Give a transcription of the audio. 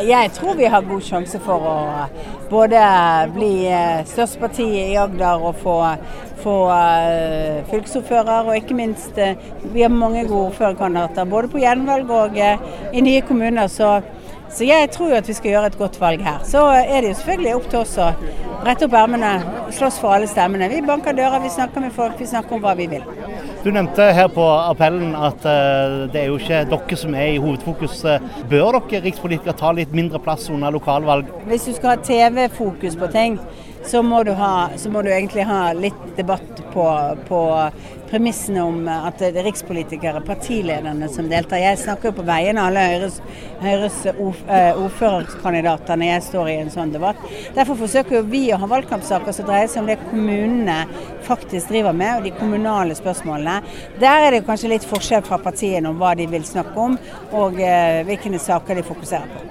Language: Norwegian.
Jeg tror vi har god sjanse for å både bli størst største parti i Agder og få, få uh, fylkesordfører, og ikke minst vi har mange gode ordførerkandidater både på gjenvalg og i nye kommuner. Så, så, jeg tror at vi skal gjøre et godt valg her. Så er det jo selvfølgelig opp til oss å brette opp ermene, slåss for alle stemmene. Vi banker dører, vi snakker med folk, vi snakker om hva vi vil. Du nevnte her på appellen at uh, det er jo ikke dere som er i hovedfokus. Bør dere rikspolitikere ta litt mindre plass under lokalvalg? Hvis du skal ha TV-fokus på ting, så må, ha, så må, du egentlig ha litt debatt på, på premissene om at det er rikspolitikere, partilederne, som deltar. Jeg snakker jo på vegne av alle Høyres, Høyres eh, ordførerkandidater når jeg står i en sånn debatt. Derfor forsøker vi å ha valgkampsaker som dreier seg om det kommunene faktisk driver med, og de kommunale spørsmålene. Der er det kanskje litt forskjell fra partiene om hva de vil snakke om, og eh, hvilke saker de fokuserer på.